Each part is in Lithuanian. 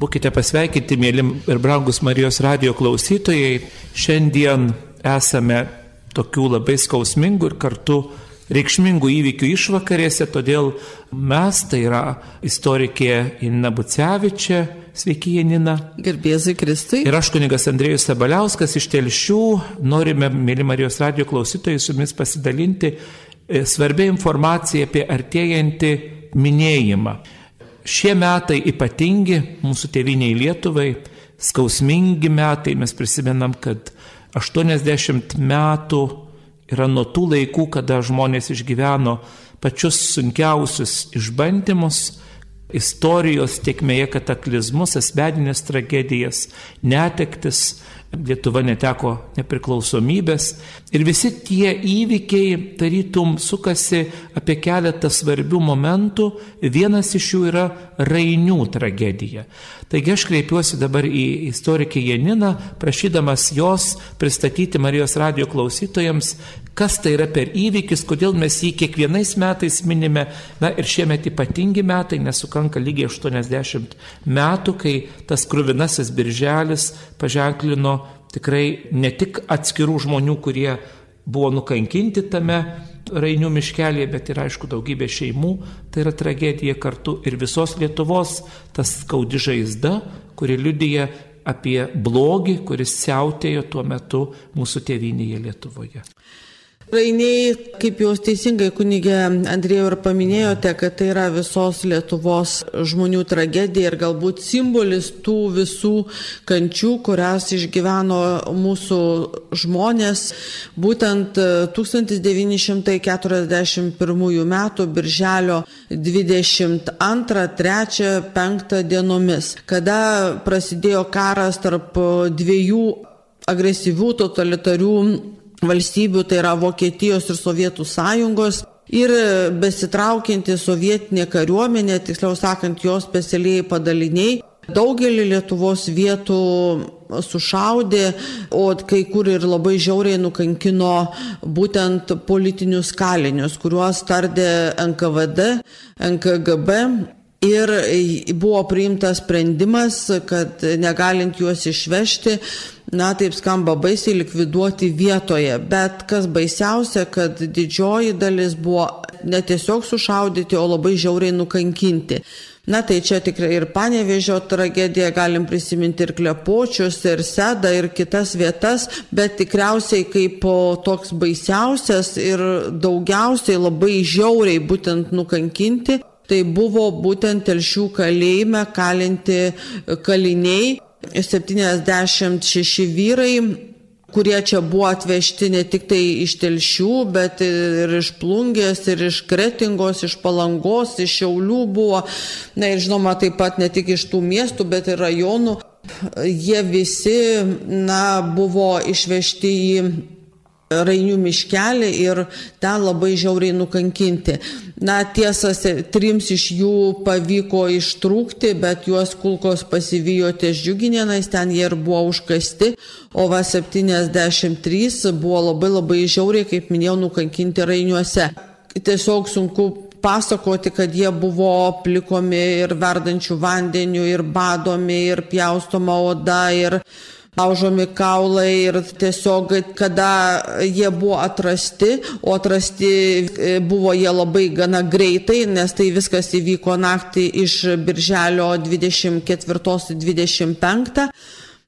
Būkite pasveikinti, mėly ir brangus Marijos radio klausytojai. Šiandien esame tokių labai skausmingų ir kartu reikšmingų įvykių išvakarėse, todėl mes, tai yra istorikė Inna Bucevičia, sveiki Janina. Gerbėzai Kristui. Ir aš kunigas Andrėjus Sabaliauskas iš Telšių, norime, mėly Marijos radio klausytojai, su jumis pasidalinti e, svarbia informacija apie artėjantį minėjimą. Šie metai ypatingi mūsų tėviniai Lietuvai, skausmingi metai, mes prisimenam, kad 80 metų yra nuo tų laikų, kada žmonės išgyveno pačius sunkiausius išbandymus, istorijos tiekmėje kataklizmus, asmeninės tragedijas, netektis, Lietuva neteko nepriklausomybės ir visi tie įvykiai tarytum sukasi apie keletą svarbių momentų, vienas iš jų yra Rainių tragedija. Taigi aš kreipiuosi dabar į istorikę Janiną, prašydamas jos pristatyti Marijos radio klausytojams, kas tai yra per įvykis, kodėl mes jį kiekvienais metais minime, na ir šiemet ypatingi metai, nesukanka lygiai 80 metų, kai tas kruvinasis birželis paženklino tikrai ne tik atskirų žmonių, kurie buvo nukankinti tame Rainių miškelėje, bet ir aišku daugybė šeimų, tai yra tragedija kartu ir visos Lietuvos tas skaudi žaizda, kuri liudyja apie blogį, kuris siautėjo tuo metu mūsų tėvynėje Lietuvoje. Rainiai, kaip jūs teisingai kunigė Andrėjau ir paminėjote, kad tai yra visos Lietuvos žmonių tragedija ir galbūt simbolis tų visų kančių, kurias išgyveno mūsų žmonės būtent 1941 m. birželio 22, 3, 5 dienomis, kada prasidėjo karas tarp dviejų agresyvių totalitarių valstybių, tai yra Vokietijos ir Sovietų sąjungos. Ir besitraukianti sovietinė kariuomenė, tiksliau sakant, jos specialiai padaliniai, daugelį Lietuvos vietų sušaudė, o kai kur ir labai žiauriai nukankino būtent politinius kalinius, kuriuos tardė NKVD, NKGB Ir buvo priimtas sprendimas, kad negalint juos išvežti, na taip skamba baisiai likviduoti vietoje. Bet kas baisiausia, kad didžioji dalis buvo ne tiesiog sušaudyti, o labai žiauriai nukankinti. Na tai čia tikrai ir panevežio tragedija, galim prisiminti ir klepočius, ir sedą, ir kitas vietas, bet tikriausiai kaip toks baisiausias ir daugiausiai labai žiauriai būtent nukankinti tai buvo būtent telšių kalėjime kalinti kaliniai, 76 vyrai kurie čia buvo atvežti ne tik tai iš telšių, bet ir iš plungės, ir iš kretingos, iš palangos, iš šiaulių buvo, na ir žinoma taip pat ne tik iš tų miestų, bet ir rajonų. Jie visi, na, buvo išvežti į Rainių miškelį ir ten labai žiauriai nukankinti. Na tiesa, trims iš jų pavyko ištrūkti, bet juos kulkos pasivijo ties džiuginėnais, ten jie ir buvo užkasti, o va 73 buvo labai labai žiauriai, kaip minėjau, nukankinti Rainiuose. Tiesiog sunku pasakoti, kad jie buvo plikomi ir verdančių vandeniu, ir badomi, ir pjaustoma oda, ir laužomi kaulai ir tiesiog kada jie buvo atrasti, o atrasti e, buvo jie labai gana greitai, nes tai viskas įvyko naktį iš birželio 24-25.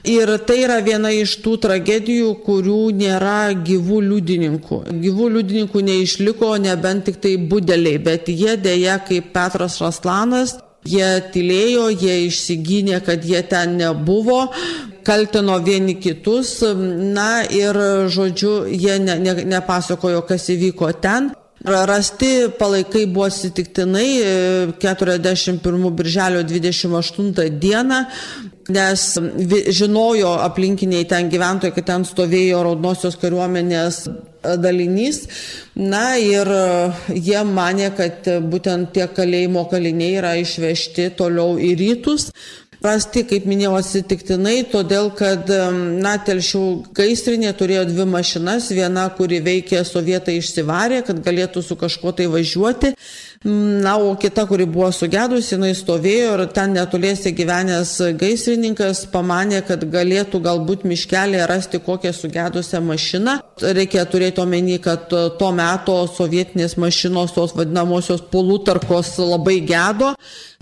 Ir tai yra viena iš tų tragedijų, kurių nėra gyvų liudininkų. Gyvų liudininkų neišliko, nebent tik tai budeliai, bet jie dėja kaip Petras Raslanas, jie tylėjo, jie išsigynė, kad jie ten nebuvo, kaltino vieni kitus, na ir žodžiu, jie ne, ne, nepasakojo, kas įvyko ten. Rasti palaikai buvo atsitiktinai 41 e, birželio 28 dieną, nes žinojo aplinkiniai ten gyventojai, kad ten stovėjo raudnosios kariuomenės dalinys. Na ir jie mane, kad būtent tie kalėjimo kaliniai yra išvežti toliau į rytus. Rasti, kaip minėjau, atsitiktinai, todėl kad, na, telšių gaisrinė turėjo dvi mašinas, viena, kuri veikė, sovietai išsivarė, kad galėtų su kažkuo tai važiuoti. Na, o kita, kuri buvo sugedusi, jinai stovėjo ir ten netoliese gyvenęs gaisrininkas pamanė, kad galėtų galbūt miškelėje rasti kokią sugedusią mašiną. Reikia turėti omeny, kad to meto sovietinės mašinos, tos vadinamosios polutarkos labai gedo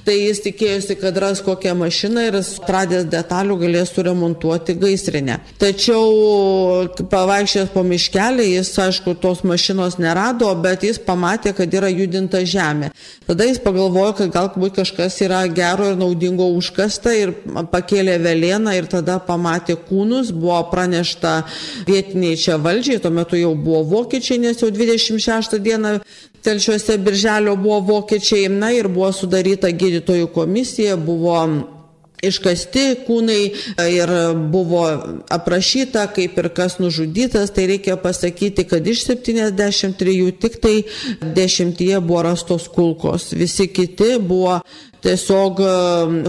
Tai jis tikėjosi, kad ras kokią mašiną ir atradęs detalių galės suremontuoti gaisrinę. Tačiau pavaikščiojęs po miškelį, jis, aišku, tos mašinos nerado, bet jis pamatė, kad yra judinta žemė. Tada jis pagalvojo, kad galbūt kažkas yra gero ir naudingo užkasta ir pakėlė velėną ir tada pamatė kūnus, buvo pranešta vietiniai čia valdžiai, tuo metu jau buvo vokiečiai, nes jau 26 dieną telšiuose birželio buvo vokiečiai, na ir buvo sudaryta gydytojų komisija, buvo iškasti kūnai ir buvo aprašyta, kaip ir kas nužudytas, tai reikia pasakyti, kad iš 73 tik tai 10 buvo rastos kulkos, visi kiti buvo tiesiog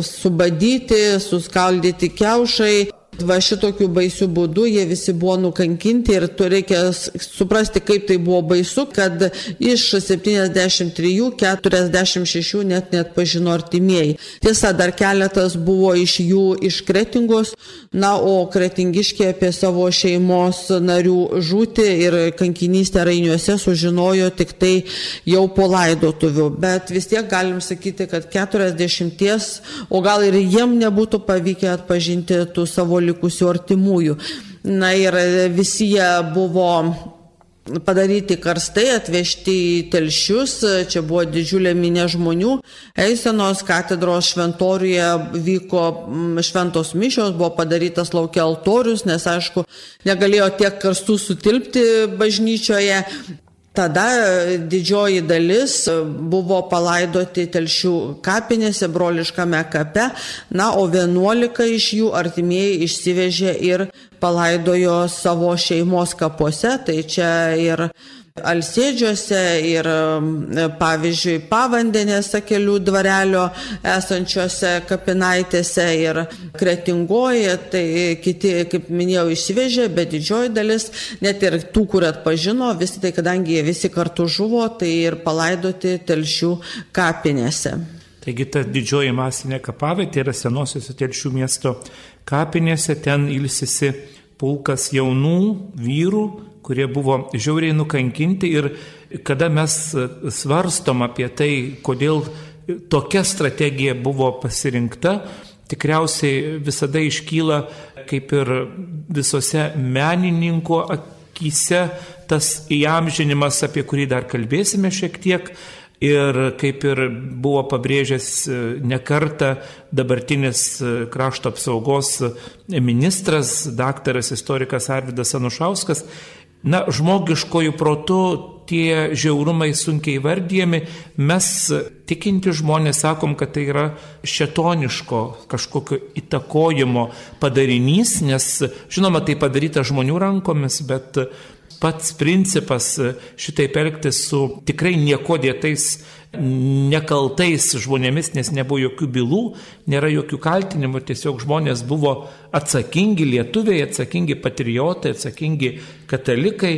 subadyti, suskaldyti keušai Va šitokiu baisiu būdu jie visi buvo nukankinti ir tu reikia suprasti, kaip tai buvo baisu, kad iš 73 46 net net pažino artimieji. Tiesa, dar keletas buvo iš jų iš kretingos, na, o kretingiškiai apie savo šeimos narių žūti ir kankinystę rainiuose sužinojo tik tai jau po laidotuvių. Bet vis tiek galim sakyti, kad 40, o gal ir jiem nebūtų pavykę atpažinti tų savo likusių artimųjų. Na ir visi jie buvo padaryti karstai, atvežti į telšius, čia buvo didžiulė minė žmonių. Eisenos katedros šventoriuje vyko šventos mišios, buvo padarytas laukia altorius, nes aišku, negalėjo tiek karstų sutilpti bažnyčioje. Tada e, didžioji dalis e, buvo palaidoti telšių kapinėse, broliškame kape, na, o 11 iš jų artimieji išsivežė ir palaidojo savo šeimos kapuose, tai čia ir Alsėdžiuose ir pavyzdžiui Pavandenėse kelių dvarelio esančiose kapinaitėse ir Kretingoje, tai kiti, kaip minėjau, išsivežė, bet didžioji dalis, net ir tų, kur atpažino, visi tai, kadangi jie visi kartu žuvo, tai ir palaidoti telšių kapinėse. Taigi ta didžioji masinė kapavietė yra senosios telšių miesto kapinėse, ten ilsisi pulkas jaunų vyrų, kurie buvo žiauriai nukankinti ir kada mes svarstom apie tai, kodėl tokia strategija buvo pasirinkta, tikriausiai visada iškyla kaip ir visose menininko akise tas įamžinimas, apie kurį dar kalbėsime šiek tiek, Ir kaip ir buvo pabrėžęs e, nekarta dabartinis e, krašto apsaugos ministras, daktaras istorikas Arvidas Anušauskas, na, žmogiškojų protų tie žiaurumai sunkiai vardyjami, mes tikinti žmonės sakom, kad tai yra šetoniško kažkokio įtakojimo padarinys, nes žinoma, tai padaryta žmonių rankomis, bet pats principas šitaip elgtis su tikrai nieko dėtais nekaltais žmonėmis, nes nebuvo jokių bylų, nėra jokių kaltinimų, tiesiog žmonės buvo atsakingi lietuviai, atsakingi patriotai, atsakingi katalikai,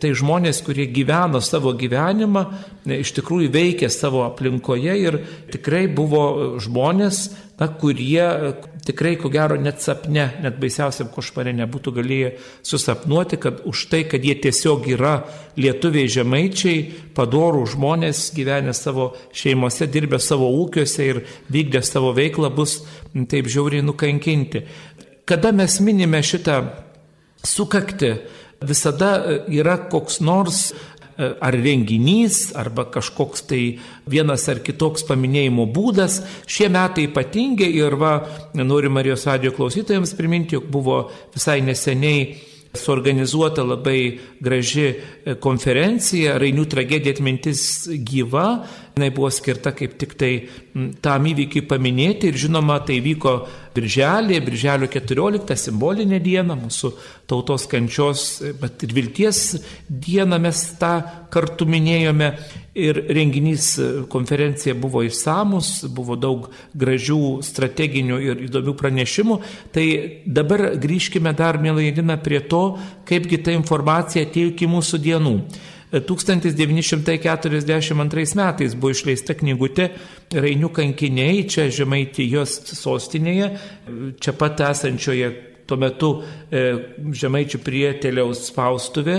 tai žmonės, kurie gyveno savo gyvenimą, iš tikrųjų veikė savo aplinkoje ir tikrai buvo žmonės, na, kurie tikrai, ko gero, net sapne, net baisiausiam košmare nebūtų galėję susapnuoti, kad už tai, kad jie tiesiog yra lietuviai žemaičiai, padorų žmonės gyvenę savo šeimose, dirbę savo ūkiuose ir vykdę savo veiklą, bus taip žiauriai nukankinti. Kada mes minime šitą sukakti, visada yra koks nors ar renginys, arba kažkoks tai vienas ar kitoks paminėjimo būdas. Šie metai ypatingi ir va, noriu Marijos radio klausytojams priminti, jog buvo visai neseniai suorganizuota labai graži konferencija Rainių tragedija atmintis gyva Jis buvo skirta kaip tik tai tam įvykiui paminėti ir žinoma, tai vyko birželį, birželio 14 simbolinė diena, mūsų tautos kančios, bet ir vilties dieną mes tą kartu minėjome ir renginys konferencija buvo išsamus, buvo daug gražių strateginių ir įdomių pranešimų. Tai dabar grįžkime dar, mėly Jedina, prie to, kaipgi ta informacija atėjo iki mūsų dienų. 1942 metais buvo išleista knygutė Rainių kankiniai, čia Žemaitijos sostinėje, čia pat esančioje tuo metu e, Žemaičių prieteliaus spaustuvė,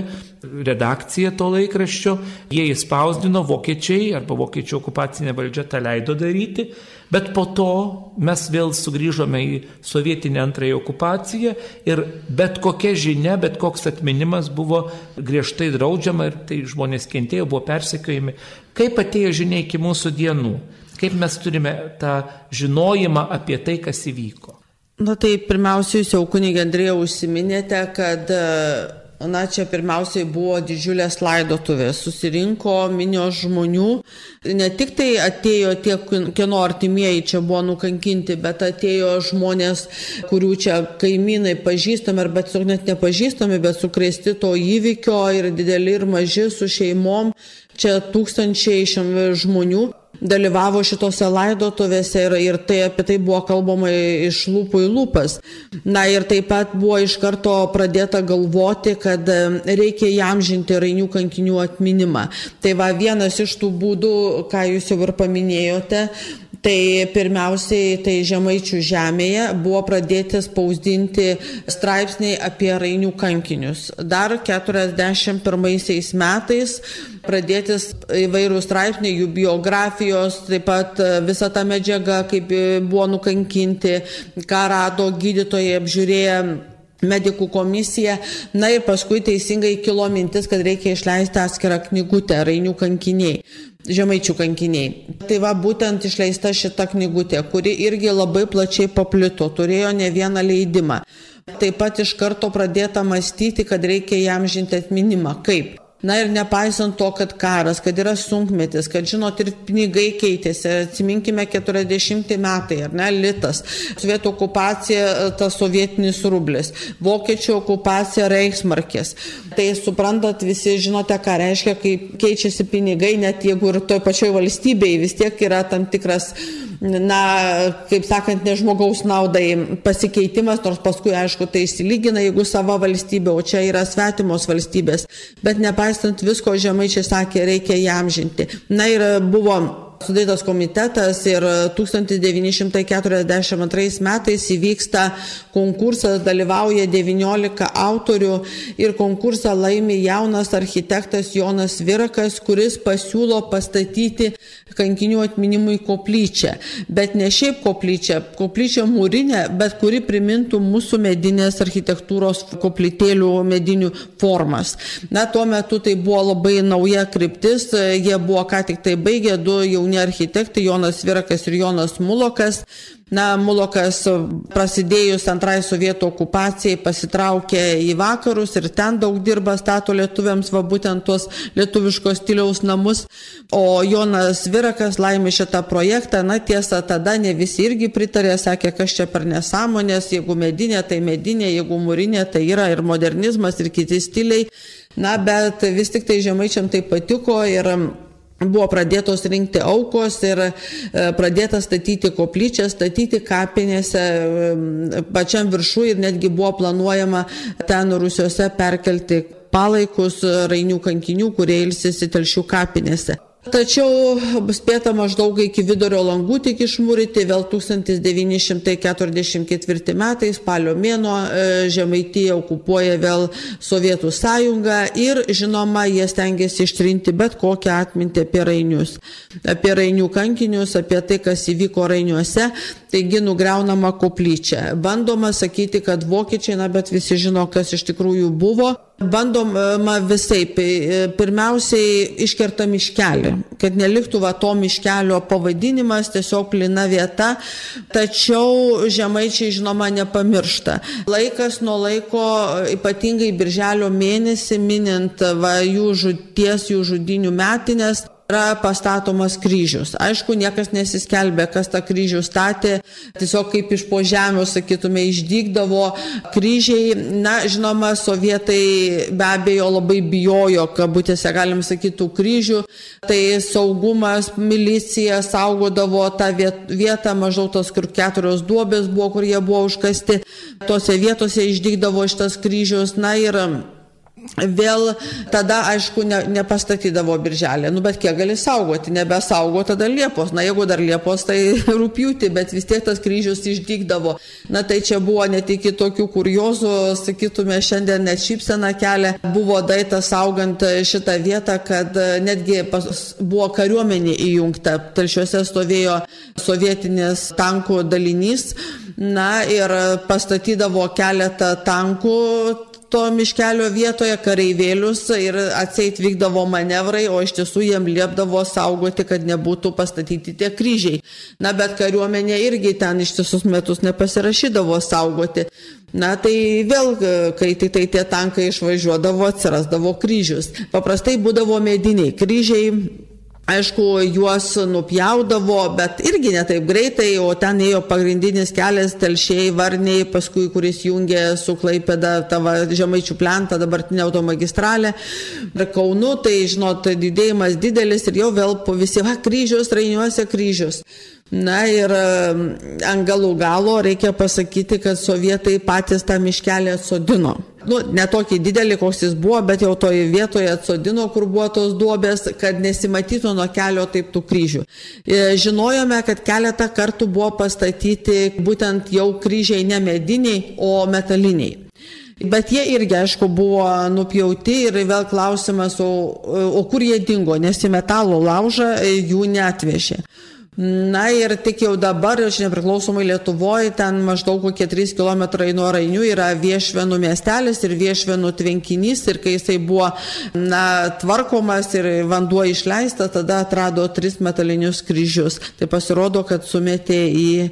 redakcija to laikraščio, jie įspausdino vokiečiai arba vokiečių okupacinė valdžia tą leido daryti, bet po to mes vėl sugrįžome į sovietinę antrąją okupaciją ir bet kokia žinia, bet koks atminimas buvo griežtai draudžiama ir tai žmonės kentėjo, buvo persekiojami. Kaip atėjo žinia iki mūsų dienų? Kaip mes turime tą žinojimą apie tai, kas įvyko? Na tai pirmiausia, jūs jau kunigė Andrėja užsiminėte, kad Na, čia pirmiausiai buvo didžiulės laidotuvės, susirinko minios žmonių, ne tik tai atėjo tie, kieno artimieji čia buvo nukankinti, bet atėjo žmonės, kurių čia kaimynai pažįstami arba tiesiog net nepažįstami, bet sukrėsti to įvykio ir dideli ir maži su šeimom, čia tūkstančiai žmonių dalyvavo šitose laidotuvėse ir, ir tai apie tai buvo kalbama iš lūpų į lūpas. Na ir taip pat buvo iš karto pradėta galvoti, kad reikia įamžinti rainių kankinių atminimą. Tai va vienas iš tų būdų, ką jūs jau ir paminėjote, Tai pirmiausiai, tai Žemaičių žemėje buvo pradėti spausdinti straipsniai apie rainių kankinius. Dar 41 metais pradėtis įvairių straipsniai, jų biografijos, taip pat visa ta medžiaga, kaip buvo nukankinti, ką rado gydytojai apžiūrėję medikų komisija. Na ir paskui teisingai kilo mintis, kad reikia išleisti atskirą knygutę Rainių kankiniai. Žemaičių kankiniai. Tai va būtent išleista šita knygutė, kuri irgi labai plačiai paplito, turėjo ne vieną leidimą. Taip pat iš karto pradėta mąstyti, kad reikia jam žinti atminimą. Kaip? Na ir nepaisant to, kad karas, kad yra sunkmetis, kad žinot ir pinigai keitėsi, atsiminkime 40 metai, ar ne, litas, sovietų okupacija, tas sovietinis rublis, vokiečių okupacija Reichsmarkės. Tai suprantat, visi žinote, ką reiškia, kai keičiasi pinigai, net jeigu ir toj pačioj valstybėje vis tiek yra tam tikras na, kaip sakant, ne žmogaus naudai pasikeitimas, nors paskui, aišku, tai įsilygina, jeigu sava valstybė, o čia yra svetimos valstybės. Bet nepaisant visko, žemaičiai sakė, reikia jam žinti. Na ir buvo sudarytas komitetas ir 1942 metais įvyksta konkursas, dalyvauja 19 autorių ir konkursą laimi jaunas architektas Jonas Virakas, kuris pasiūlo pastatyti kankinių atminimui koplyčią. Bet ne šiaip koplyčią, koplyčią mūrinę, bet kuri primintų mūsų medinės architektūros koplytėlių medinių formas. Na, tuo metu tai buvo labai nauja kryptis, jie buvo ką tik tai baigę, du jauni architektai Jonas Virakas ir Jonas Mulokas. Na, Mulokas prasidėjus antrai sovietų okupacijai pasitraukė į vakarus ir ten daug dirba, stato lietuviams va būtent tuos lietuviškos stiliaus namus. O Jonas Virakas laimė šitą projektą, na tiesa, tada ne visi irgi pritarė, sakė, kas čia per nesąmonės, jeigu medinė, tai medinė, jeigu mūrinė, tai yra ir modernizmas, ir kiti stiliai. Na, bet vis tik tai žemaičiam tai patiko ir buvo pradėtos rinkti aukos ir e, pradėta statyti koplyčią, statyti kapinėse e, pačiam viršų ir netgi buvo planuojama ten Rusiuose perkelti palaikus rainių kankinių, kurie ilsisi telšių kapinėse. Tačiau spėta maždaug iki vidurio langų tik išmūryti, vėl 1944 metais, spalio mėno, e, Žemaitija okupuoja vėl Sovietų sąjungą ir, žinoma, jie stengiasi ištrinti bet kokią atmintį apie Rainius, apie Rainių kankinius, apie tai, kas įvyko Rainiuose, taigi nugriaunama koplyčia. Bandoma sakyti, kad vokiečiai, na, bet visi žino, kas iš tikrųjų buvo. Bandoma visai, pirmiausiai iškerta miškelį, kad neliktų va to miškelio pavadinimas, tiesiog plina vieta, tačiau žemaičiai žinoma nepamiršta. Laikas nuo laiko, ypatingai birželio mėnesį, minint va jų žudies, jų žudinių metinės, yra pastatomas kryžius. Aišku, niekas nesiskelbė, kas tą kryžių statė, tiesiog kaip iš po žemės, sakytume, išdygdavo kryžiai. Na, žinoma, sovietai be abejo labai bijojo, kabutėse galim sakyti, tų kryžių. Tai saugumas, milicija saugodavo tą vietą, maždaug tos, kur keturios duobės buvo, kur jie buvo užkasti. Tose vietose išdygdavo šitas kryžius. Na ir Vėl tada, aišku, ne, nepastatydavo birželį, nu bet kiek gali saugoti, nebesaugo tada Liepos, na jeigu dar Liepos, tai rūpjūti, bet vis tiek tas kryžius išdygdavo. Na tai čia buvo ne tik tokių kuriozų, sakytume, šiandien net šypsena kelia, buvo daita saugant šitą vietą, kad netgi pas, buvo kariuomenė įjungta, telšiuose stovėjo sovietinis tankų dalinys, na ir pastatydavo keletą tankų to miškelio vietoje kareivėlius ir atseit vykdavo manevrai, o iš tiesų jiem liepdavo saugoti, kad nebūtų pastatyti tie kryžiai. Na, bet kariuomenė irgi ten ištisus metus nepasirašydavo saugoti. Na tai vėl, kai tai, tai tie tankai išvažiuodavo, atsirasdavo kryžius. Paprastai būdavo mediniai kryžiai, Aišku, juos nupjaudavo, bet irgi ne taip greitai, o ten ėjo pagrindinis kelias telšiai, varniai, paskui kuris jungė su Klaipėda tavo žemaičių plentą, dabartinę automagistralę. Ir Kaunu, tai žinot, judėjimas didelis ir jau vėl po visi, va, kryžius, rainiuose kryžius. Na ir ant galų galo reikia pasakyti, kad sovietai patys tą miškelį atsodino. Nu, netokį didelį, koks jis buvo, bet jau toje vietoje atsodino, kur buvo tos duobės, kad nesimatytų nuo kelio taip tų kryžių. E, žinojome, kad keletą kartų buvo pastatyti būtent jau kryžiai ne mediniai, o metaliniai. Bet jie irgi, aišku, buvo nupjauti ir vėl klausimas, o, o kur jie dingo, nes į metalo laužą jų neatvežė. Na ir tik jau dabar, iš nepriklausomai Lietuvoje, ten maždaug kokie 3 km nuo Rainių yra Viešvenų miestelis ir Viešvenų tvenkinys ir kai jisai buvo na, tvarkomas ir vanduo išleista, tada atrado tris metalinius kryžius. Tai pasirodo, kad sumetė į e,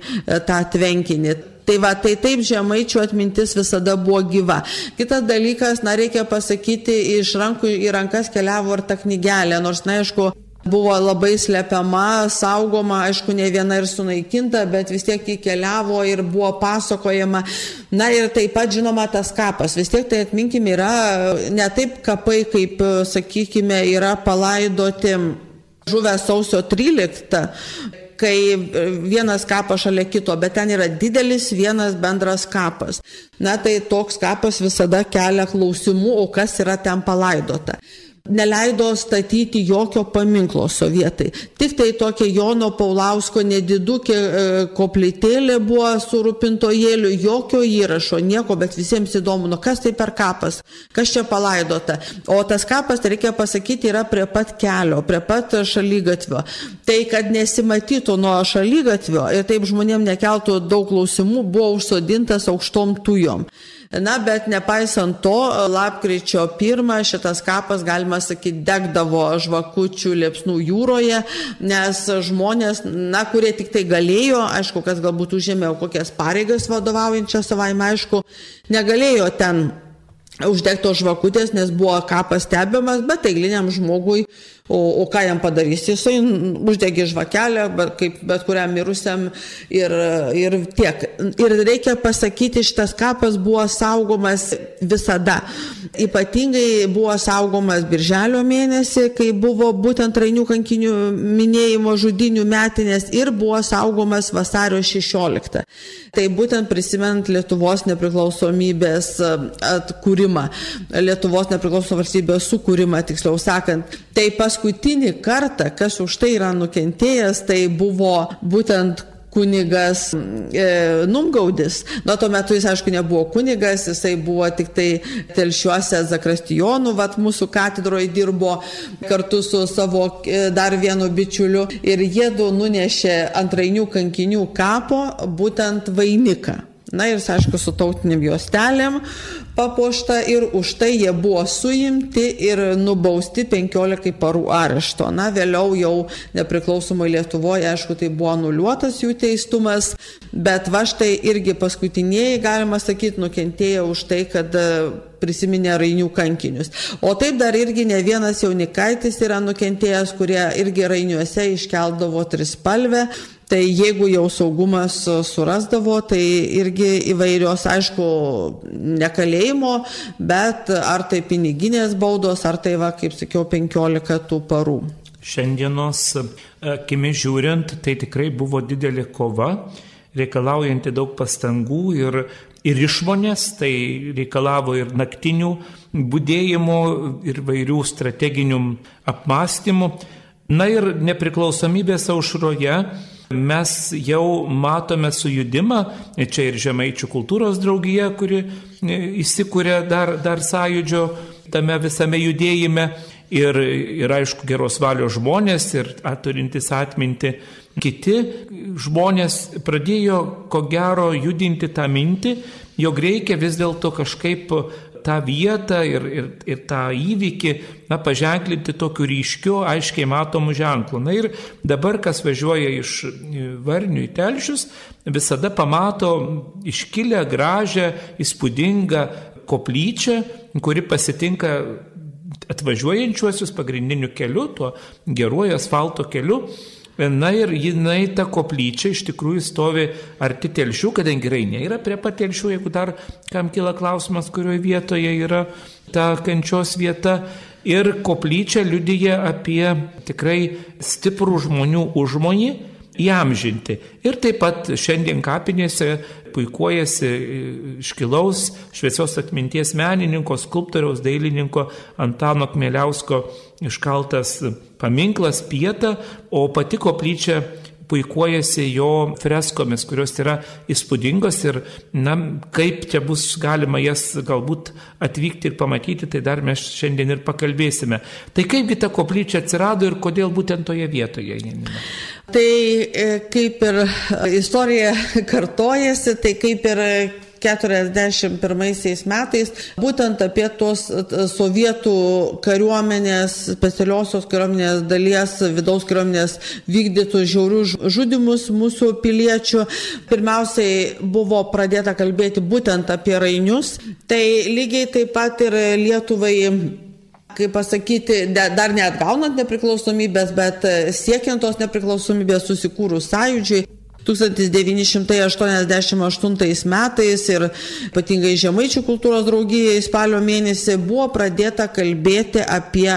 tą tvenkinį. Tai va, tai taip žemaičių atmintis visada buvo gyva. Kitas dalykas, na, reikia pasakyti, iš rankų į rankas keliavo ir ta knygelė, nors, na, aišku, buvo labai slepiama, saugoma, aišku, ne viena ir sunaikinta, bet vis tiek įkeliavo ir buvo pasakojama. Na ir taip pat, žinoma, tas kapas. Vis tiek tai atminkime yra ne taip kapai, kaip, sakykime, yra palaidoti žuvę sausio 13 kai vienas kapas šalia kito, bet ten yra didelis vienas bendras kapas. Na tai toks kapas visada kelia klausimų, o kas yra ten palaidota neleido statyti jokio paminklo sovietai. Tik tai tokia Jono Paulausko nedidukė e, koplytėlė buvo su rūpintojėliu, jokio įrašo, nieko, bet visiems įdomu, nu kas tai per kapas, kas čia palaidota. O tas kapas, tai reikia pasakyti, yra prie pat kelio, prie pat šalygatvio. Tai, kad nesimatytų nuo šalygatvio ir taip žmonėm nekeltų daug klausimų, buvo užsodintas aukštom tujom. Na, bet nepaisant to, lapkričio pirmą šitas kapas, galima sakyti, degdavo žvakučių liepsnų jūroje, nes žmonės, na, kurie tik tai galėjo, aišku, kas galbūt užėmė kokias pareigas vadovaujančią savaime, aišku, negalėjo ten uždegtos žvakutės, nes buvo kapas stebiamas, bet eiliniam žmogui O, o ką jam padarys? Jisai uždegė žvakelę, bet, kaip bet kuriam mirusiam ir, ir tiek. Ir reikia pasakyti, šitas kapas buvo saugomas visada. Ypatingai buvo saugomas birželio mėnesį, kai buvo būtent rainių kankinių minėjimo žudinių metinės ir buvo saugomas vasario 16. Tai būtent prisimint Lietuvos nepriklausomybės atkūrimą, Lietuvos nepriklausomos valstybės sukūrimą, tiksliau sakant. Tai paskutinį kartą, kas už tai yra nukentėjęs, tai buvo būtent kunigas e, Numgaudis. Nuo to metu jis, aišku, nebuvo kunigas, jisai buvo tik tai telšiuose Zakrastijonu, vat mūsų katedroje dirbo kartu su savo e, dar vienu bičiuliu ir jie du nunešė antrainių kankinių kapo būtent vainiką Na ir, aišku, su tautiniam juostelėm papuošta ir už tai jie buvo suimti ir nubausti 15 parų arešto. Na, vėliau jau nepriklausomai Lietuvoje, aišku, tai buvo nuliuotas jų teistumas, bet va štai irgi paskutiniai, galima sakyti, nukentėjo už tai, kad e, prisiminė Rainių kankinius. O taip dar irgi ne vienas jaunikaitis yra nukentėjęs, kurie irgi Rainiuose iškeldavo trispalvę Tai jeigu jau saugumas surasdavo, tai irgi įvairios, aišku, nekalėjimo, bet ar tai piniginės baudos, ar tai, va, kaip sakiau, 15 tų parų. Šiandienos akimi žiūrint, tai tikrai buvo didelė kova, reikalaujanti daug pastangų ir, ir išmonės, tai reikalavo ir naktinių būdėjimų, ir vairių strateginių apmąstymų. Na ir nepriklausomybės aušroje mes jau matome sujudimą, čia ir Žemaičių kultūros draugija, kuri e, įsikūrė dar, dar sąjūdžio tame visame judėjime. Ir, ir aišku geros valios žmonės ir turintis atminti kiti žmonės pradėjo ko gero judinti tą mintį, jog reikia vis dėlto kažkaip tą vietą ir, ir, ir tą įvykį na, paženklinti tokiu ryškiu, aiškiai matomu ženklu. Na ir dabar, kas važiuoja iš Varnių į Telšius, visada pamato iškilę, gražią, įspūdingą koplyčią, kuri pasitinka atvažiuojančiuosius pagrindiniu keliu, tuo geruoju asfalto keliu. Na ir jinai ta koplyčia iš tikrųjų stovi arti telšių, kadangi rainė yra prie pat telšių, jeigu dar kam kyla klausimas, kurioje vietoje yra ta kančios vieta. Ir koplyčia liudyja apie tikrai stiprų žmonių užmojį įamžinti. Ir taip pat šiandien kapinėse puikuojasi iškilaus šviesios atminties menininko, skulptoriaus, dailininko Antano Kmeliausko iškaltas paminklas pieta, o pati koplyčia puikuojasi jo freskomis, kurios yra įspūdingos ir, na, kaip čia bus galima jas galbūt atvykti ir pamatyti, tai dar mes šiandien ir pakalbėsime. Tai kaipgi ta koplyčia atsirado ir kodėl būtent toje vietoje? Tai e, kaip ir istorija kartojasi, tai kaip ir 41 metais būtent apie tos e, sovietų kariuomenės, specialiosios kariuomenės dalies, vidaus kariuomenės vykdytų žiaurių žudimus mūsų piliečių. Pirmiausiai buvo pradėta kalbėti būtent apie rainius. Tai lygiai taip pat ir Lietuvai kaip pasakyti, dar neatgaunant nepriklausomybės, bet siekiant tos nepriklausomybės susikūrus sąjūdžiui, 1988 metais ir ypatingai Žemaičių kultūros draugijai spalio mėnesį buvo pradėta kalbėti apie e,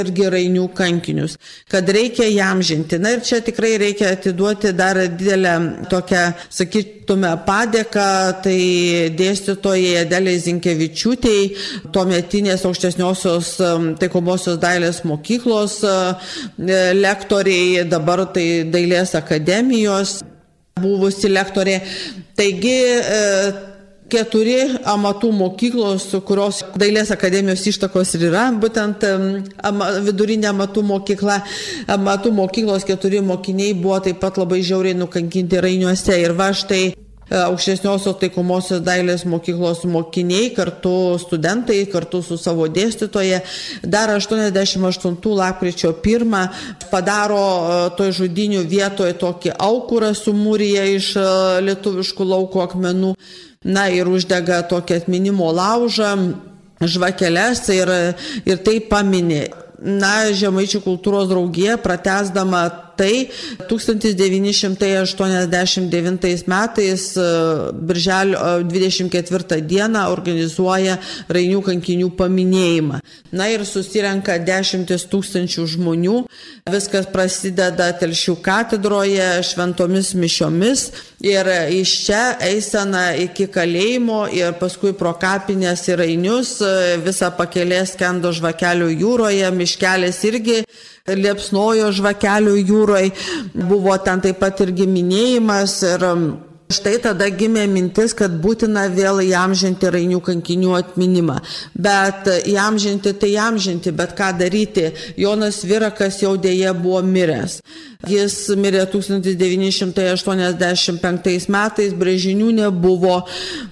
irgi rainių kankinius, kad reikia jam žinti. Na ir čia tikrai reikia atiduoti dar didelę tokią, sakytume, padėką, tai dėstytojai Adelė Zinkevičiūtėjai, tuometinės aukštesniosios e, taikomosios dailės mokyklos e, lektoriai, dabar tai dailės akademijos buvusi lektorė. Taigi e, keturi amatų mokyklos, kurios dailės akademijos ištakos ir yra, būtent vidurinė amatų mokykla, amatų mokyklos keturi mokiniai buvo taip pat labai žiauriai nukankinti rainiuose ir va štai aukštesniosios taikomosios dailės mokyklos mokiniai, kartu studentai, kartu su savo dėstytoje, dar 88 lapkričio 1 padaro e, toj žudinių vietoje tokį aukurą sumūryje iš e, lietuviškų lauko akmenų, na ir uždega tokį atminimo laužą žvakeles ir, ir tai paminė. Na, Žemaičių kultūros draugija, pratesdama tai 1989 metais e, birželio 24 e, dieną organizuoja Rainių kankinių paminėjimą. Na ir susirenka dešimtis tūkstančių žmonių. Viskas prasideda Telšių katedroje šventomis mišiomis ir iš čia eisena iki kalėjimo ir paskui pro kapinės ir Rainius e, visą pakelės skendo žvakelių jūroje, miškelės irgi liepsnojo žvakelių jūroje, buvo ten taip pat irgi minėjimas ir um, Štai tada gimė mintis, kad būtina vėl įamžinti Rainių kankinių atminimą. Bet įamžinti tai įamžinti, bet ką daryti? Jonas Virakas jau dėje buvo miręs. Jis mirė 1985 metais, brežinių nebuvo.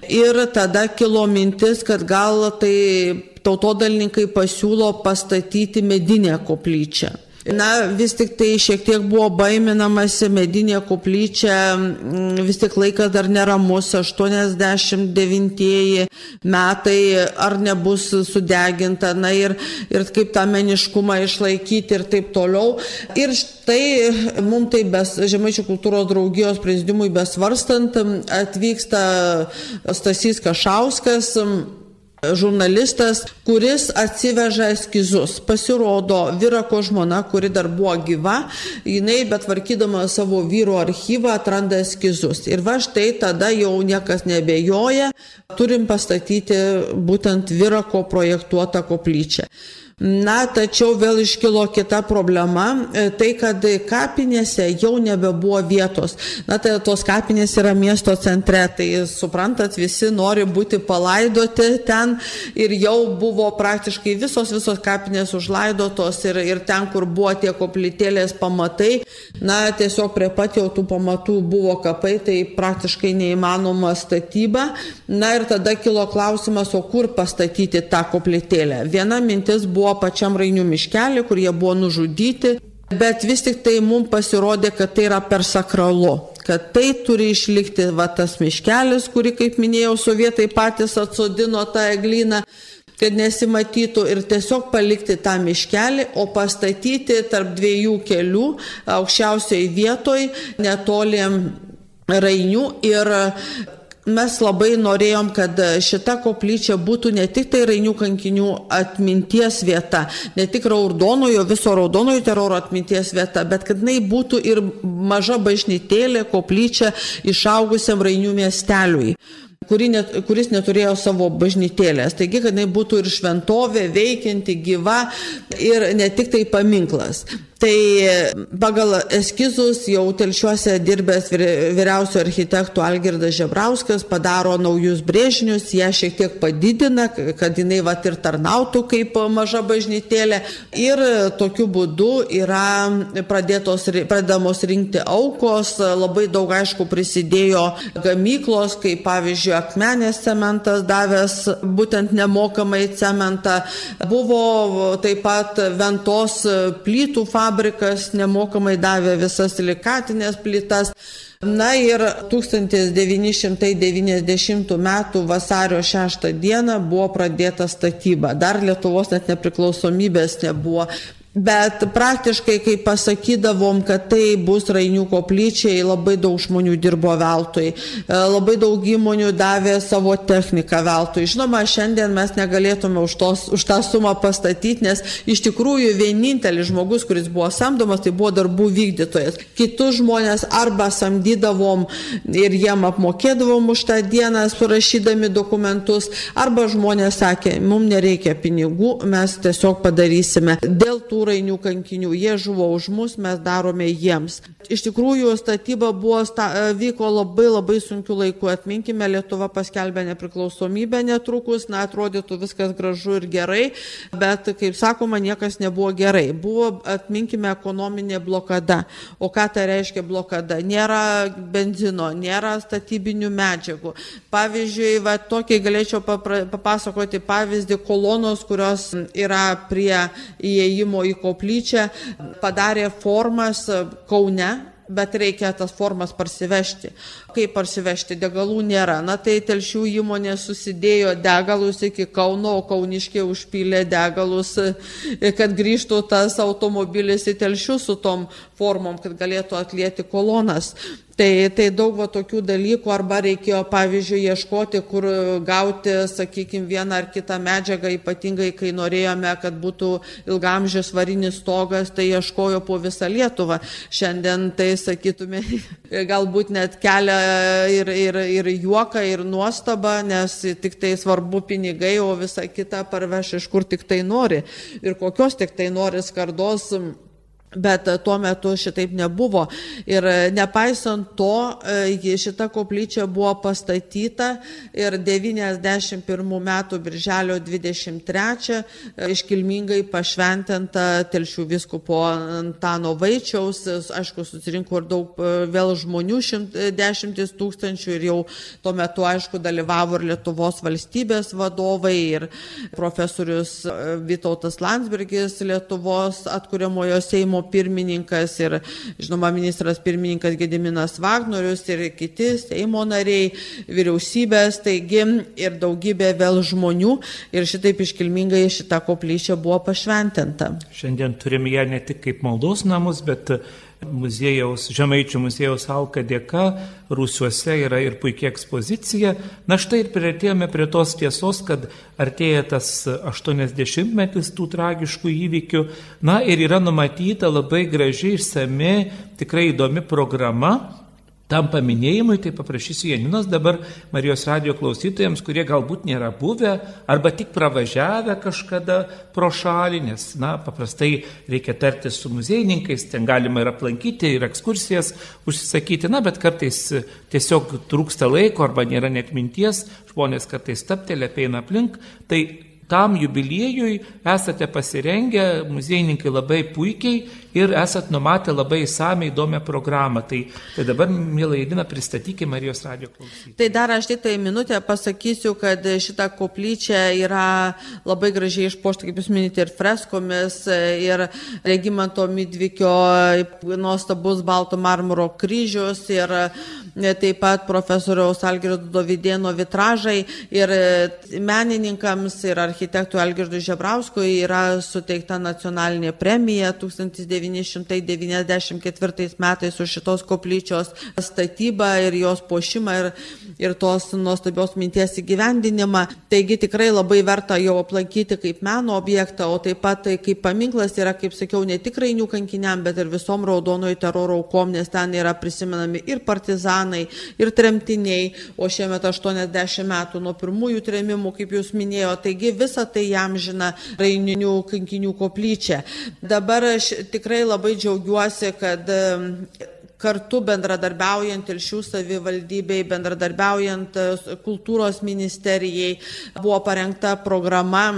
Ir tada kilo mintis, kad gal tai tautodalininkai pasiūlo pastatyti medinę koplyčią. Na, vis tik tai šiek tiek buvo baiminamasi medinė koplyčia, mm, vis tik laikas dar neramus, 89 metai, ar nebus sudeginta, na ir, ir kaip tą meniškumą išlaikyti ir taip toliau. Ir štai mums tai bes, Žemaičių kultūros draugijos prezidimui besvarstant atvyksta Stasys Kašauskas žurnalistas, kuris atsiveža eskizus. Pasirodo, Virako žmona, kuri dar buvo gyva, jinai betvarkydama savo vyro archyvą atranda eskizus. Ir va štai tada jau niekas nebejoja, turim pastatyti būtent Virako projektuotą koplyčią. Na, tačiau vėl iškilo kita problema, e, tai kad kapinėse jau nebebuvo vietos. Na, tai tos kapinės yra miesto centre, tai suprantat, visi nori būti palaidoti ten ir jau buvo praktiškai visos, visos kapinės užlaidotos ir, ir ten, kur buvo tie koplytėlės pamatai, na, tiesiog prie pat jau tų pamatų buvo kapai, tai praktiškai neįmanoma statyba. Na ir tada kilo klausimas, o kur pastatyti tą koplytėlę. Viena mintis buvo buvo pačiam Rainių miškelį, kur jie buvo nužudyti, bet vis tik tai mums pasirodė, kad tai yra per sakralu kad tai turi išlikti va tas miškelis, kurį, kaip minėjau, sovietai patys atsodino tą eglyną, kad nesimatytų ir tiesiog palikti tą miškelį, o pastatyti tarp dviejų kelių aukščiausiai vietoj, netoliem Rainių ir mes labai norėjom, kad šita koplyčia būtų ne tik tai Rainių kankinių atminties vieta, ne tik raudonojo, viso raudonojo teroro atminties vieta, bet kad jinai būtų ir maža bažnytėlė koplyčia išaugusiam Rainių miesteliui kuri net, kuris neturėjo savo bažnytėlės. Taigi, kad jinai būtų ir šventovė, veikianti, gyva ir ne tik tai paminklas. Tai pagal eskizus jau telšiuose dirbęs vyriausio architektų Algirdas Žebrauskas padaro naujus brėžinius, jie šiek tiek padidina, kad jinai vat ir tarnautų kaip maža bažnytėlė. Ir tokiu būdu yra pradėtos, pradamos rinkti aukos, labai daug aišku prisidėjo gamyklos, kaip pavyzdžiui akmenės cementas davęs būtent nemokamai cementą. Buvo taip pat ventos plytų fabrikas fabrikas nemokamai davė visas silikatinės plytas. Na ir 1990 m. vasario 6 dieną buvo pradėta statyba. Dar Lietuvos net nepriklausomybės nebuvo. Bet praktiškai, kai pasakydavom, kad tai bus Rainių koplyčiai, labai daug žmonių dirbo veltui, e, labai daug įmonių davė savo techniką veltui. Žinoma, šiandien mes negalėtume už, tos, už tą sumą pastatyti, nes iš tikrųjų vienintelis žmogus, kuris buvo samdomas, tai buvo darbų vykdytojas. Kitus žmonės arba samdydavom ir jiem apmokėdavom už tą dieną, surašydami dokumentus, arba žmonės sakė, mums nereikia pinigų, mes tiesiog padarysime. Dėl tų rainių kankinių. Jie žuvo už mus, mes darome jiems. Iš tikrųjų, statyba buvo, sta, e, vyko labai labai sunkiu laiku. Atminkime, Lietuva paskelbė nepriklausomybę netrukus, na, atrodytų viskas gražu ir gerai, bet, kaip sakoma, niekas nebuvo gerai. Buvo, atminkime, ekonominė blokada. O ką tai reiškia blokada? Nėra benzino, nėra statybinių medžiagų. Pavyzdžiui, va, tokiai galėčiau papasakoti pavyzdį kolonos, kurios yra prie įėjimo į koplyčią, padarė formas Kaune, bet reikia tas formas parsivežti. Kaip parsivežti? Degalų nėra. Na tai telšių įmonė susidėjo degalus iki Kauno, o Kauniškė užpylė degalus, kad grįžtų tas automobilis į telšių su tom formom, kad galėtų atlieti kolonas. Tai, tai daug va tokių dalykų, arba reikėjo, pavyzdžiui, ieškoti, kur gauti, sakykime, vieną ar kitą medžiagą, ypatingai kai norėjome, kad būtų ilgamžės varinis stogas, tai ieškojo po visą Lietuvą. Šiandien tai, sakytume, galbūt net kelia ir, ir, ir juoką, ir nuostabą, nes tik tai svarbu pinigai, o visa kita parveš iš kur tik tai nori ir kokios tik tai nori skardos Bet tuo metu šitaip nebuvo. Ir nepaisant to, šita koplyčia buvo pastatyta ir 91 metų birželio 23 iškilmingai pašventinta Telšių viskupo Antano Vaičiaus. Aišku, susirinko ir daug vėl žmonių, dešimtis tūkstančių ir jau tuo metu, aišku, dalyvavo ir Lietuvos valstybės vadovai, ir profesorius Vytautas Landsbergis, Lietuvos atkuriamojo Seimo pirmininkas ir, žinoma, ministras pirmininkas Gediminas Vagnorius ir kiti Seimo nariai, vyriausybės, taigi ir daugybė vėl žmonių ir šitaip iškilmingai šita koplyčia buvo pašventinta. Šiandien turime ją ne tik kaip maldos namus, bet muziejaus, Žemaičių muziejaus Alka dėka, Rūsiuose yra ir puikia ekspozicija. Na štai ir prieartėjome prie tos tiesos, kad artėja tas 80-metis tų tragiškų įvykių. Na ir yra numatyta labai graži, išsami, tikrai įdomi programa tam paminėjimui, tai paprašysiu Janinos dabar Marijos radio klausytojams, kurie galbūt nėra buvę arba tik pravažiavę kažkada pro šalį, nes, na, paprastai reikia tartis su muziejininkais, ten galima ir aplankyti, ir ekskursijas užsisakyti, na, bet kartais tiesiog trūksta laiko arba nėra net minties, žmonės kartais taptelė, eina aplink, tai tam jubiliejui esate pasirengę, muziejininkai labai puikiai ir esat numatę labai įsame įdomią programą. Tai, tai dabar, mėly Edina, pristatykime Marijos radio klausytojus. Tai dar aš tik tai minutę pasakysiu, kad šita koplyčia yra labai gražiai išpošta, kaip jūs minite, ir freskomis, ir Regimanto Midvikio nuostabus balto marmuro kryžius, ir taip pat profesoriaus Algirdo Dovydėno vitražai, ir menininkams, ir architektui Algirdui Žebrauskui yra suteikta nacionalinė premija 1900. 1994 metais už šitos koplyčios statybą ir jos pošimą ir, ir tos nuostabios minties įgyvendinimą. Taigi tikrai labai verta jau aplankyti kaip meno objektą, o taip pat tai kaip paminklas yra, kaip sakiau, ne tik rainių kankiniam, bet ir visom raudonojo teroro aukom, nes ten yra prisimenami ir partizanai, ir tremtiniai, o šiemet 80 metų nuo pirmųjų tremimų, kaip jūs minėjote, taigi visa tai jam žina rainių kankinių koplyčia. Dabar aš tikrai labai džiaugiuosi, kad kartu bendradarbiaujant Telšių savivaldybei, bendradarbiaujant e, kultūros ministerijai buvo parengta programa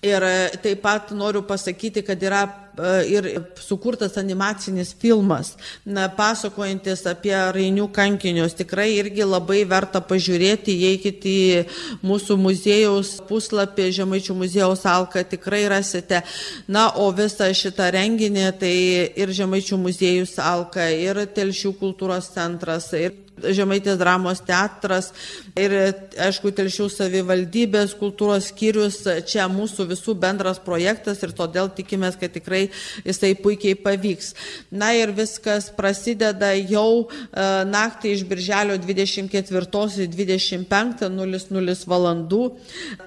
Ir e, taip pat noriu pasakyti, kad yra e, ir sukurtas animacinis filmas, na, pasakojantis apie rainių kankinius. Tikrai irgi labai verta pažiūrėti, eikite į mūsų muziejaus puslapį, Žemaičių muziejaus alką, tikrai rasite. Na, o visą šitą renginį tai ir Žemaičių muziejus alka, ir Telšių kultūros centras, ir Žemaitės dramos teatras ir, aišku, Telšių savivaldybės kultūros skyrius. Čia mūsų visų bendras projektas ir todėl tikimės, kad tikrai jisai puikiai pavyks. Na ir viskas prasideda jau e, naktį iš birželio 24 į 25.00 valandų.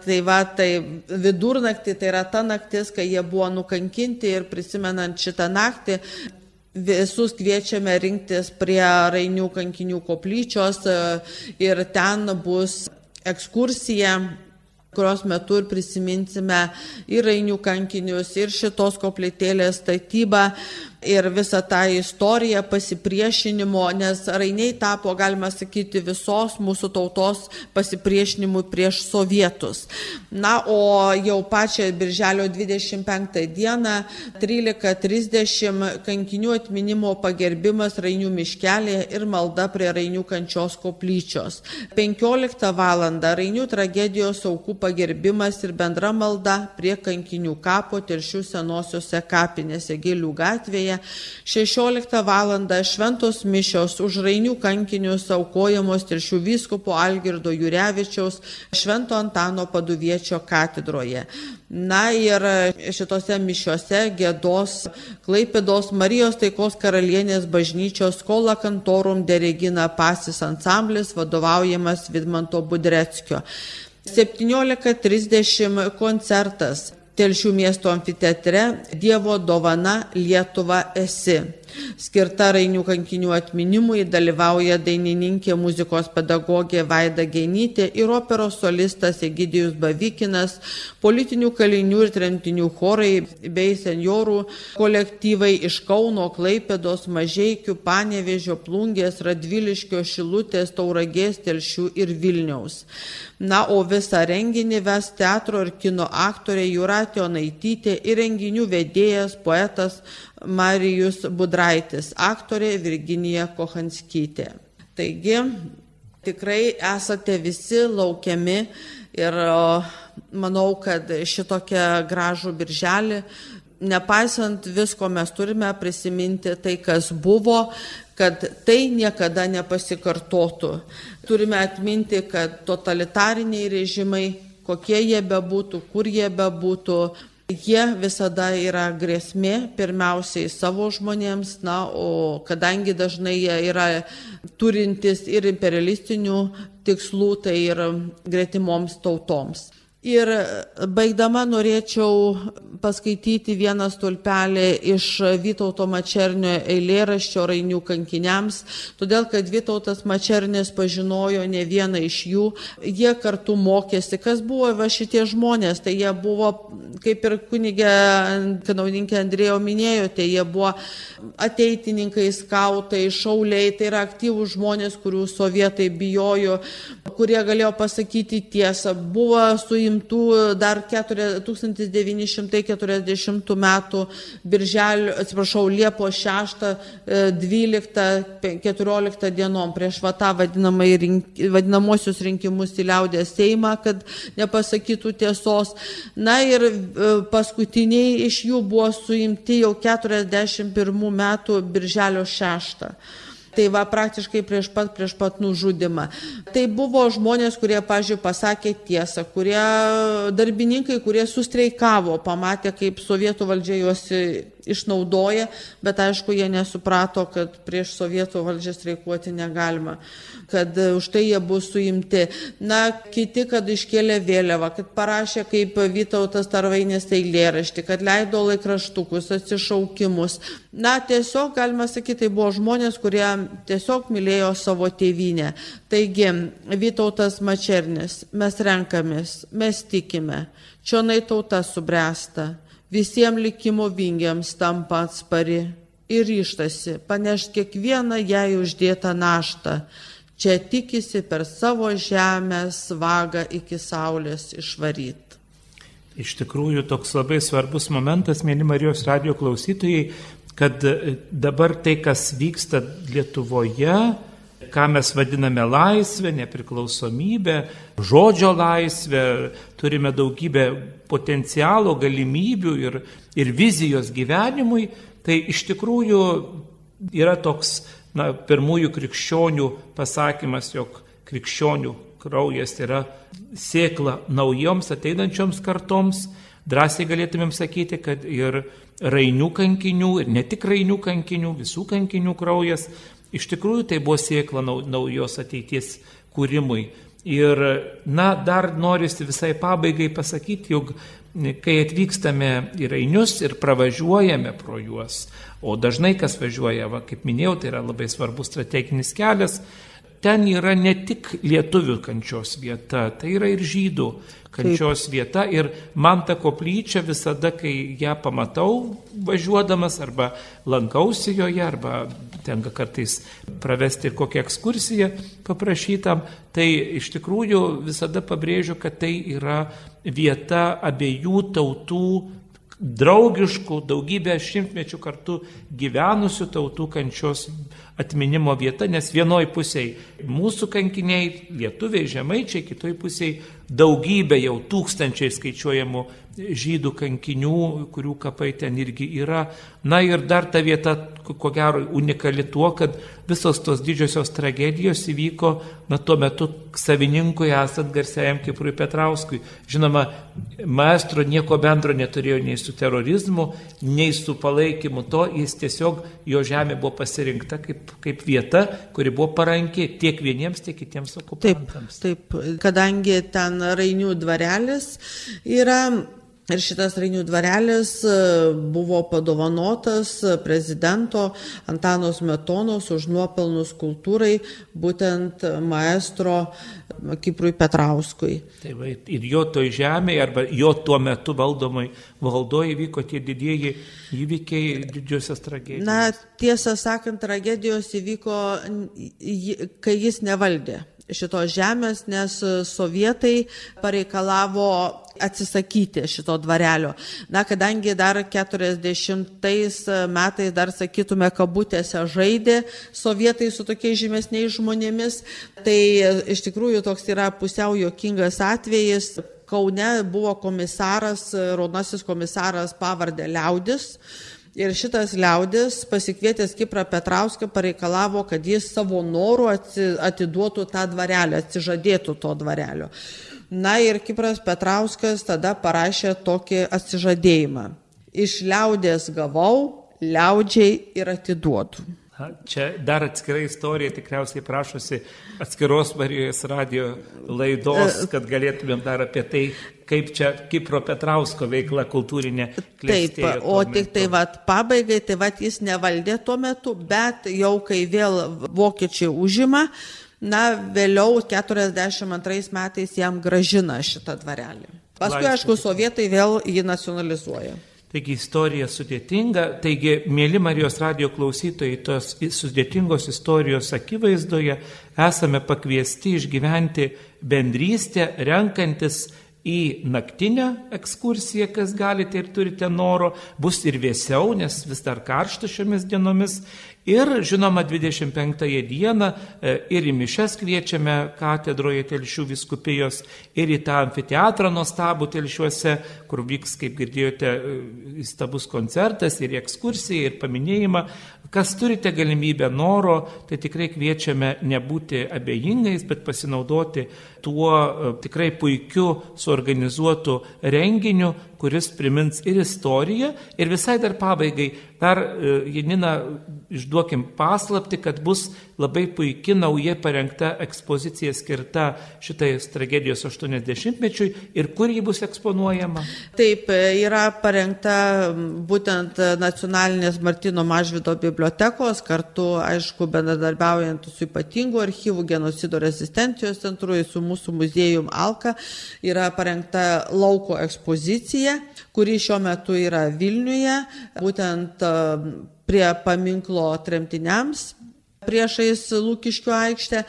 Tai va, tai vidurnaktį, tai yra ta naktis, kai jie buvo nukankinti ir prisimenant šitą naktį, Visus kviečiame rinktis prie Rainių kankinių koplyčios e, ir ten bus ekskursija kurios metu ir prisiminsime ir Rainių kankinius, ir šitos koplytėlės statybą ir visą tą istoriją pasipriešinimo, nes Rainiai tapo, galima sakyti, visos mūsų tautos pasipriešinimui prieš sovietus. Na, o jau pačią birželio 25 dieną 13.30 kankinių atminimo pagerbimas Rainių miškelė ir malda prie Rainių kančios koplyčios. 15 val. Rainių tragedijos aukų pagerbimas ir bendra malda prie kankinių kapo telšių senosiuose kapinėse Gėlių gatvėje Vilniuje 16 val. šventos mišios už rainių kankinius aukojamos Telšių vyskupo Algirdo Jurevičiaus Švento Antano paduviečio katedroje. Na ir šitose mišiose gėdos Klaipėdos Marijos taikos karalienės bažnyčios Kola kantorum deregina pasis ansamblis vadovaujamas Vidmanto Budreckio. 17.30 koncertas Telšių miesto amfiteatre Dievo dovana Lietuva esi. Skirta Rainių kankinių atminimui, dalyvauja dainininkė muzikos pedagogė Vaida Genytė ir operos solistas Egidijus Bavykinas, politinių kalinių ir tremtinių chorai bei seniorų kolektyvai iš Kauno, Klaipėdos, Mažiekių, Panevežio, Plungės, Radviliškio, Šilutės, Tauragės, Telšių ir Vilniaus. Na, o visą renginį ves teatro ir kino aktorė Juratė Onaitytė ir renginių vedėjas, poetas Marijus Budraitis, aktorė Virginija Kohanskytė. Taigi, tikrai esate visi laukiami ir manau, kad šitokią gražų birželį, nepaisant visko, mes turime prisiminti tai, kas buvo, kad tai niekada nepasikartotų. Turime atminti, kad totalitariniai režimai, kokie jie bebūtų, kur jie bebūtų, Jie visada yra grėsmė pirmiausiai savo žmonėms, na, o kadangi dažnai jie yra turintis ir imperialistinių tikslų, tai ir gretimoms tautoms. Ir baigdama norėčiau paskaityti vieną stulpelį iš Vytauto Mačernio eilėraščio Rainių kankiniams, todėl kad Vytautas Mačernis pažinojo ne vieną iš jų, jie kartu mokėsi, kas buvo va šitie žmonės, tai jie buvo, kaip ir kunigė kanauninkė Andrėjo minėjote, jie buvo ateitininkai, skautai, šauliai, tai yra aktyvūs žmonės, kurių sovietai bijojo, kurie galėjo pasakyti tiesą, buvo suimtų dar 1940 metų birželio, atsiprašau, Liepos 6, 12, 14 dienom prieš va tą rink, vadinamosius rinkimus į liaudės Seimą, kad nepasakytų tiesos. Na ir e, paskutiniai iš jų buvo suimti jau 41 metų birželio 6. Tai va praktiškai prieš pat, prieš pat nužudimą. Tai buvo žmonės, kurie, pažiūrėjau, pasakė tiesą, kurie darbininkai, kurie sustreikavo, pamatė, kaip sovietų valdžia juos išnaudoja, bet aišku, jie nesuprato, kad prieš sovietų valdžią streikuoti negalima, kad už tai jie bus suimti. Na, kiti, kad iškėlė vėliavą, kad parašė kaip Vytautas Tarvainės eilėraštį, kad leido laikraštukus, atsišaukimus. Na, tiesiog, galima sakyti, tai buvo žmonės, kurie tiesiog mylėjo savo tėvynę. Taigi, Vytautas Mačernis, mes renkamės, mes tikime, čionai tauta subręsta visiems likimo vingiams tampa atspari ir ryštasi panešti kiekvieną jai uždėtą naštą. Čia tikisi per savo žemės vagą iki saulės išvaryti. Iš tikrųjų, toks labai svarbus momentas, mėly Marijos radio klausytojai, kad dabar tai, kas vyksta Lietuvoje, ką mes vadiname laisvę, nepriklausomybę, žodžio laisvę, turime daugybę potencialo, galimybių ir, ir vizijos gyvenimui, tai iš tikrųjų yra toks na, pirmųjų krikščionių pasakymas, jog krikščionių kraujas yra sėkla naujoms ateinančioms kartoms. Drąsiai galėtumėm sakyti, kad ir rainių kankinių, ir ne tik rainių kankinių, visų kankinių kraujas Iš tikrųjų tai buvo sėkla naujos ateities kūrimui. Ir, na, dar norisi visai pabaigai pasakyti, jog kai atvykstame į Rainius ir pravažiuojame pro juos, o dažnai kas važiuoja, va, kaip minėjau, tai yra labai svarbus strateginis kelias, ten yra ne tik lietuvių kančios vieta, tai yra ir žydų kančios Taip. vieta. Ir man ta koplyčia visada, kai ją pamatau važiuodamas arba lankausi joje, arba tenka kartais pravesti ir kokią ekskursiją paprašytam, tai iš tikrųjų visada pabrėžiu, kad tai yra vieta abiejų tautų draugiškų, daugybę šimtmečių kartu gyvenusių tautų kančios atminimo vieta, nes vienoj pusėje mūsų kankiniai, lietuviai, žemaičiai, kitoj pusėje daugybė jau tūkstančiai skaičiuojamų žydų kankinių, kurių kapai ten irgi yra. Na ir dar ta vieta, ko gero, unikali tuo, kad visos tos didžiosios tragedijos įvyko, na tuo metu savininkui esant garsiajam Kiprui Petrauskui. Žinoma, maestro nieko bendro neturėjo nei su terorizmu, nei su palaikymu to, jis tiesiog jo žemė buvo pasirinkta kaip, kaip vieta, kuri buvo paranki tiek vieniems, tiek kitiems okupantams. Taip, taip, kadangi ten Rainių dvarelis yra Ir šitas Rainių dvarelis e, buvo padovanotas prezidento Antanos Metonos už nuopelnus kultūrai, būtent maestro Kiprui Petrauskui. Tai va, ir jo toj žemėje, arba jo tuo metu valdomai valdoje vyko tie didieji įvykiai, didžiosios tragedijos. Na, tiesą sakant, tragedijos įvyko, kai jis nevaldė šitos žemės, nes sovietai pareikalavo atsisakyti šito dvarelio. Na, kadangi dar 40 metais, dar sakytume, kabutėse žaidė sovietai su tokiais žymesniais žmonėmis, tai iš tikrųjų toks yra pusiau jokingas atvejis. Kaune buvo komisaras, raudonasis komisaras pavardė Liaudis Ir šitas liaudis pasikvietęs Kiprą Petrauską pareikalavo, kad jis savo norų atiduotų tą dvarelį, atsižadėtų to dvarelio. Na ir Kipras Petrauskas tada parašė tokį atsižadėjimą. Iš liaudės gavau, liaudžiai ir atiduodu. Čia dar atskira istorija, tikriausiai prašosi atskiros Marijos radio laidos, kad galėtumėm dar apie tai, kaip čia Kipro Petrausko veikla kultūrinė. Taip, o tik tai vat, pabaigai, tai vat, jis nevaldė tuo metu, bet jau kai vėl vokiečiai užima, na, vėliau 42 metais jam gražina šitą dvarelį. Paskui, aišku, sovietai vėl jį nacionalizuoja. Taigi istorija sudėtinga, taigi, mėly Marijos radio klausytojai, tos sudėtingos istorijos akivaizdoje esame pakviesti išgyventi bendrystę, renkantis į naktinę ekskursiją, kas galite ir turite noro, bus ir vėsiau, nes vis dar karšta šiomis dienomis, Ir žinoma, 25 dieną e, ir į mišes kviečiame katedroje Telšių viskupijos ir į tą amfiteatrą nuostabų Telšiuose, kur vyks, kaip girdėjote, e, įstabus koncertas ir ekskursija ir paminėjimą. Kas turite galimybę noro, tai tikrai kviečiame nebūti abejingais, bet pasinaudoti tuo e, tikrai puikiu suorganizuotu renginiu, kuris primins ir istoriją, ir visai dar pabaigai, dar e, Janina išduokim paslapti, kad bus labai puikia nauja parengta ekspozicija skirta šitai tragedijos 80-mečiui ir kur ji bus eksponuojama. Taip, e, yra parengta būtent nacionalinės Martino Mažvido bibliotekos, kartu, aišku, bendradarbiaujant su ypatingu archyvu genocido rezistencijos centru, su mūsų muziejum Alka, yra parengta lauko ekspozicija, kuri šiuo metu yra Vilniuje, būtent prie paminklo tremtiniams priešais Lūkiškių aikštę.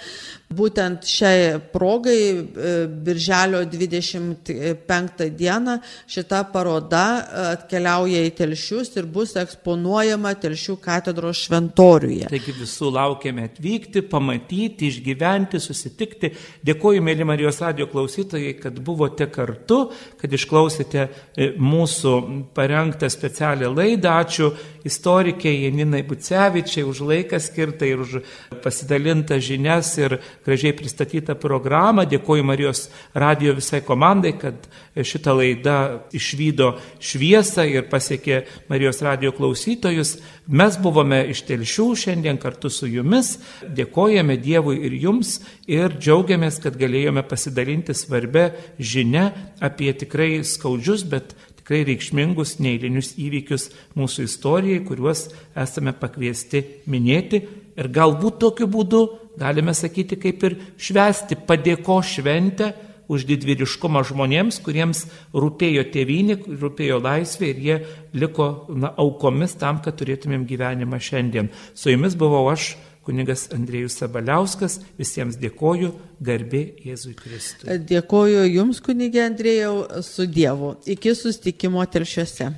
Būtent šiai progai, e, birželio 25 dieną, šita paroda e, atkeliauja į telšius ir bus eksponuojama telšių katedros šventoriuje. Taigi visų laukiame atvykti, pamatyti, išgyventi, susitikti. Dėkuoju, mėly Marijos radio klausytojai, kad buvote kartu, kad išklausėte e, mūsų parengtą specialią laidą. Ačiū istorikė Janinai Bucevičiai už laiką skirtą ir už pasidalintą žinias ir gražiai pristatytą programą. Dėkoju Marijos radio visai komandai, kad šita laida išvydo šviesą ir pasiekė Marijos radio klausytojus. Mes buvome iš telšių šiandien kartu su jumis. Dėkojame Dievui ir jums ir džiaugiamės, kad galėjome pasidalinti svarbę žinę apie tikrai skaudžius, bet tikrai reikšmingus neįlinius įvykius mūsų istorijai, kuriuos esame pakviesti minėti ir galbūt tokiu būdu galime sakyti kaip ir švesti padėko šventę už didvyriškumą žmonėms, kuriems rūpėjo tėvynė, rūpėjo laisvė ir jie liko na, aukomis tam, kad turėtumėm gyvenimą šiandien. Su jumis buvau aš, kunigas Andrėjus Sabaliauskas, visiems dėkoju, garbė Jėzui Kristui. Dėkoju Jums, kunigė Andrėjau, su Dievu. Iki sustikimo telšiuose.